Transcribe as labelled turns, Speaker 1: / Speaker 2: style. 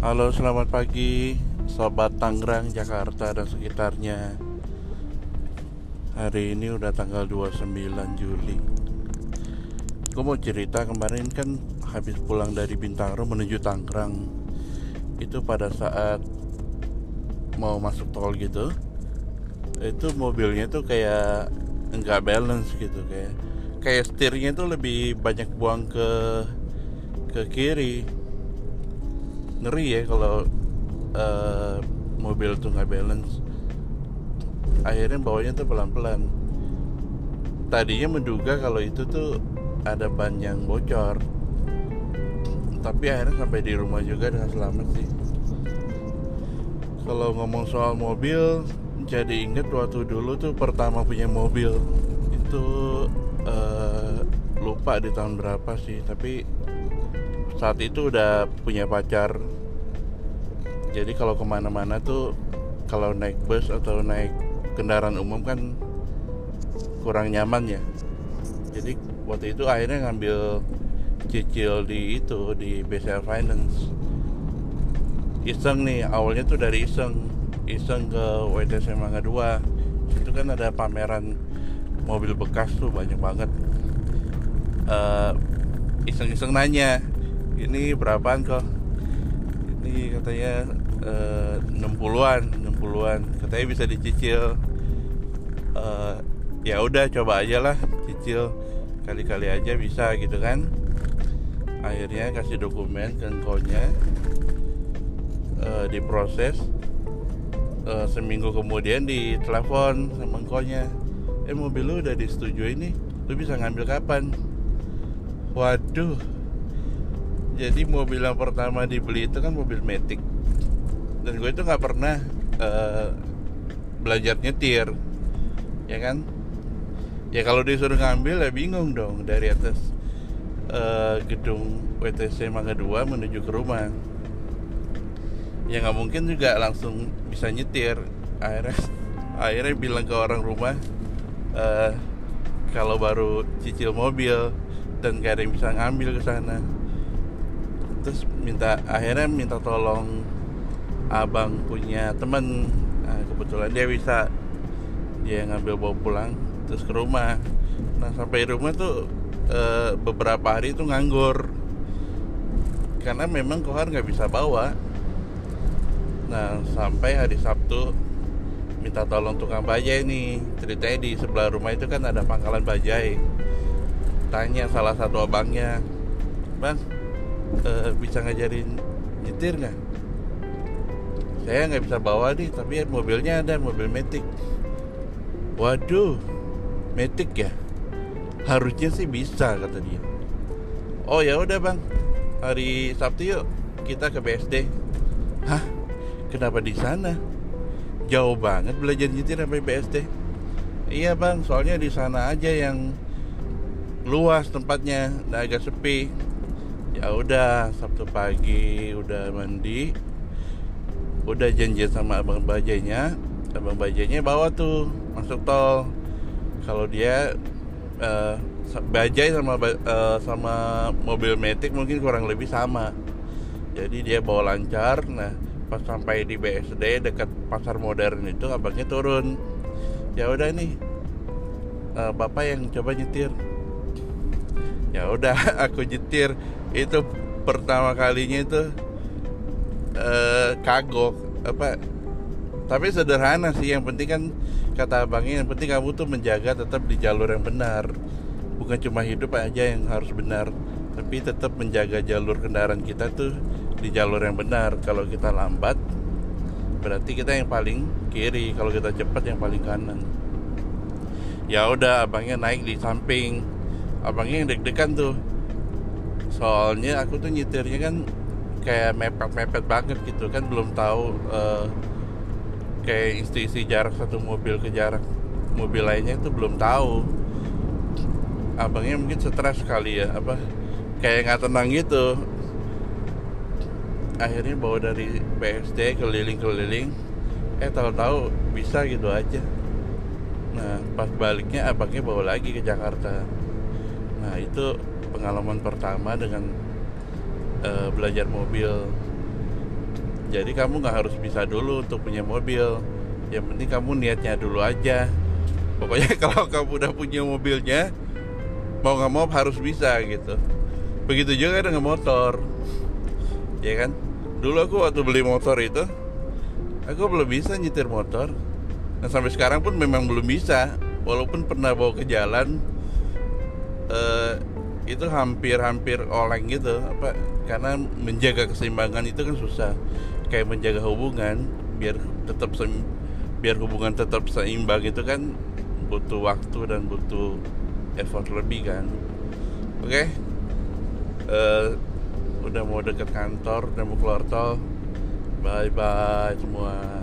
Speaker 1: Halo, selamat pagi Sobat Tangerang, Jakarta dan sekitarnya. Hari ini udah tanggal 29 Juli. Gue mau cerita kemarin kan habis pulang dari Bintaro menuju Tangerang. Itu pada saat mau masuk tol gitu Itu mobilnya tuh kayak nggak balance gitu Kayak kayak setirnya tuh lebih banyak buang ke ke kiri ngeri ya kalau uh, mobil tuh nggak balance. Akhirnya bawanya tuh pelan-pelan. Tadinya menduga kalau itu tuh ada ban yang bocor. Tapi akhirnya sampai di rumah juga dengan selamat sih. Kalau ngomong soal mobil jadi inget waktu dulu tuh pertama punya mobil. Itu uh, lupa di tahun berapa sih tapi saat itu udah punya pacar. Jadi kalau ke mana-mana tuh kalau naik bus atau naik kendaraan umum kan kurang nyaman ya. Jadi waktu itu akhirnya ngambil cicil di itu di BCL Finance. Iseng nih awalnya tuh dari iseng. Iseng ke WTC Mangga 2 itu kan ada pameran mobil bekas tuh banyak banget. Uh, iseng-iseng nanya ini berapaan kok ini katanya uh, 60-an 60-an katanya bisa dicicil. Uh, ya udah coba aja lah cicil. Kali-kali aja bisa gitu kan. Akhirnya kasih dokumen ke engkaunya. Uh, diproses. Uh, seminggu kemudian ditelepon sama engkaunya. Eh mobil lu udah disetujui nih. Lu bisa ngambil kapan? Waduh jadi mobil yang pertama dibeli itu kan mobil Matic. Dan gue itu nggak pernah uh, belajar nyetir ya kan? Ya kalau disuruh ngambil ya bingung dong dari atas uh, gedung WTC Mangga 2 menuju ke rumah. Ya nggak mungkin juga langsung bisa nyetir. Akhirnya akhirnya bilang ke orang rumah uh, kalau baru cicil mobil dan gak ada yang bisa ngambil ke sana terus minta akhirnya minta tolong abang punya temen. Nah, kebetulan dia bisa dia ngambil bawa pulang terus ke rumah. Nah sampai rumah tuh e, beberapa hari itu nganggur. Karena memang kohar nggak bisa bawa. Nah sampai hari Sabtu minta tolong tukang bajai nih. Ceritanya di sebelah rumah itu kan ada pangkalan bajai. Tanya salah satu abangnya bang uh, bisa ngajarin nyetir nggak? Saya nggak bisa bawa nih tapi mobilnya ada mobil metik waduh metik ya? Harusnya sih bisa kata dia. Oh ya udah bang. Hari Sabtu yuk kita ke BSD hah? Kenapa di sana? Jauh banget belajar nyetir sampai BSD iya bang soalnya di sana aja yang luas tempatnya. Dan agak sepi ya udah Sabtu pagi udah mandi. Udah janjian sama abang bajanya abang bajanya bawa tuh masuk tol. Kalau dia uh, bajai sama uh, sama mobil metik mungkin kurang lebih sama. Jadi dia bawa lancar. Nah pas sampai di BSD dekat pasar modern itu abangnya turun. Ya udah nih uh, bapak yang coba nyetir. Ya udah aku nyetir itu pertama kalinya itu uh, kagok apa? Tapi sederhana sih yang penting kan kata abangnya yang penting kamu tuh menjaga tetap di jalur yang benar. Bukan cuma hidup aja yang harus benar tapi tetap menjaga jalur kendaraan kita tuh di jalur yang benar. Kalau kita lambat berarti kita yang paling kiri. Kalau kita cepat yang paling kanan. Ya udah abangnya naik di samping. Abangnya yang deg-degan tuh soalnya aku tuh nyetirnya kan kayak mepet-mepet banget gitu kan belum tahu uh, kayak isi-isi jarak satu mobil ke jarak. Mobil lainnya itu belum tahu. Abangnya mungkin stres sekali ya apa kayak nggak tenang gitu. Akhirnya bawa dari BSD keliling-keliling eh tahu-tahu bisa gitu aja. Nah pas baliknya abangnya bawa lagi ke Jakarta. Nah itu pengalaman pertama dengan uh, belajar mobil. Jadi kamu nggak harus bisa dulu untuk punya mobil. Yang penting kamu niatnya dulu aja. Pokoknya kalau kamu udah punya mobilnya mau nggak mau harus bisa gitu. Begitu juga dengan motor. Ya kan? Dulu aku waktu beli motor itu aku belum bisa nyetir motor. Dan sampai sekarang pun memang belum bisa. Walaupun pernah bawa ke jalan eh, itu hampir-hampir oleng gitu apa karena menjaga keseimbangan itu kan susah. Kayak menjaga hubungan biar tetap seim- biar hubungan tetap seimbang itu kan butuh waktu dan butuh effort lebih kan. Oke? Eh, udah mau deket kantor udah mau keluar tol. Bye bye semua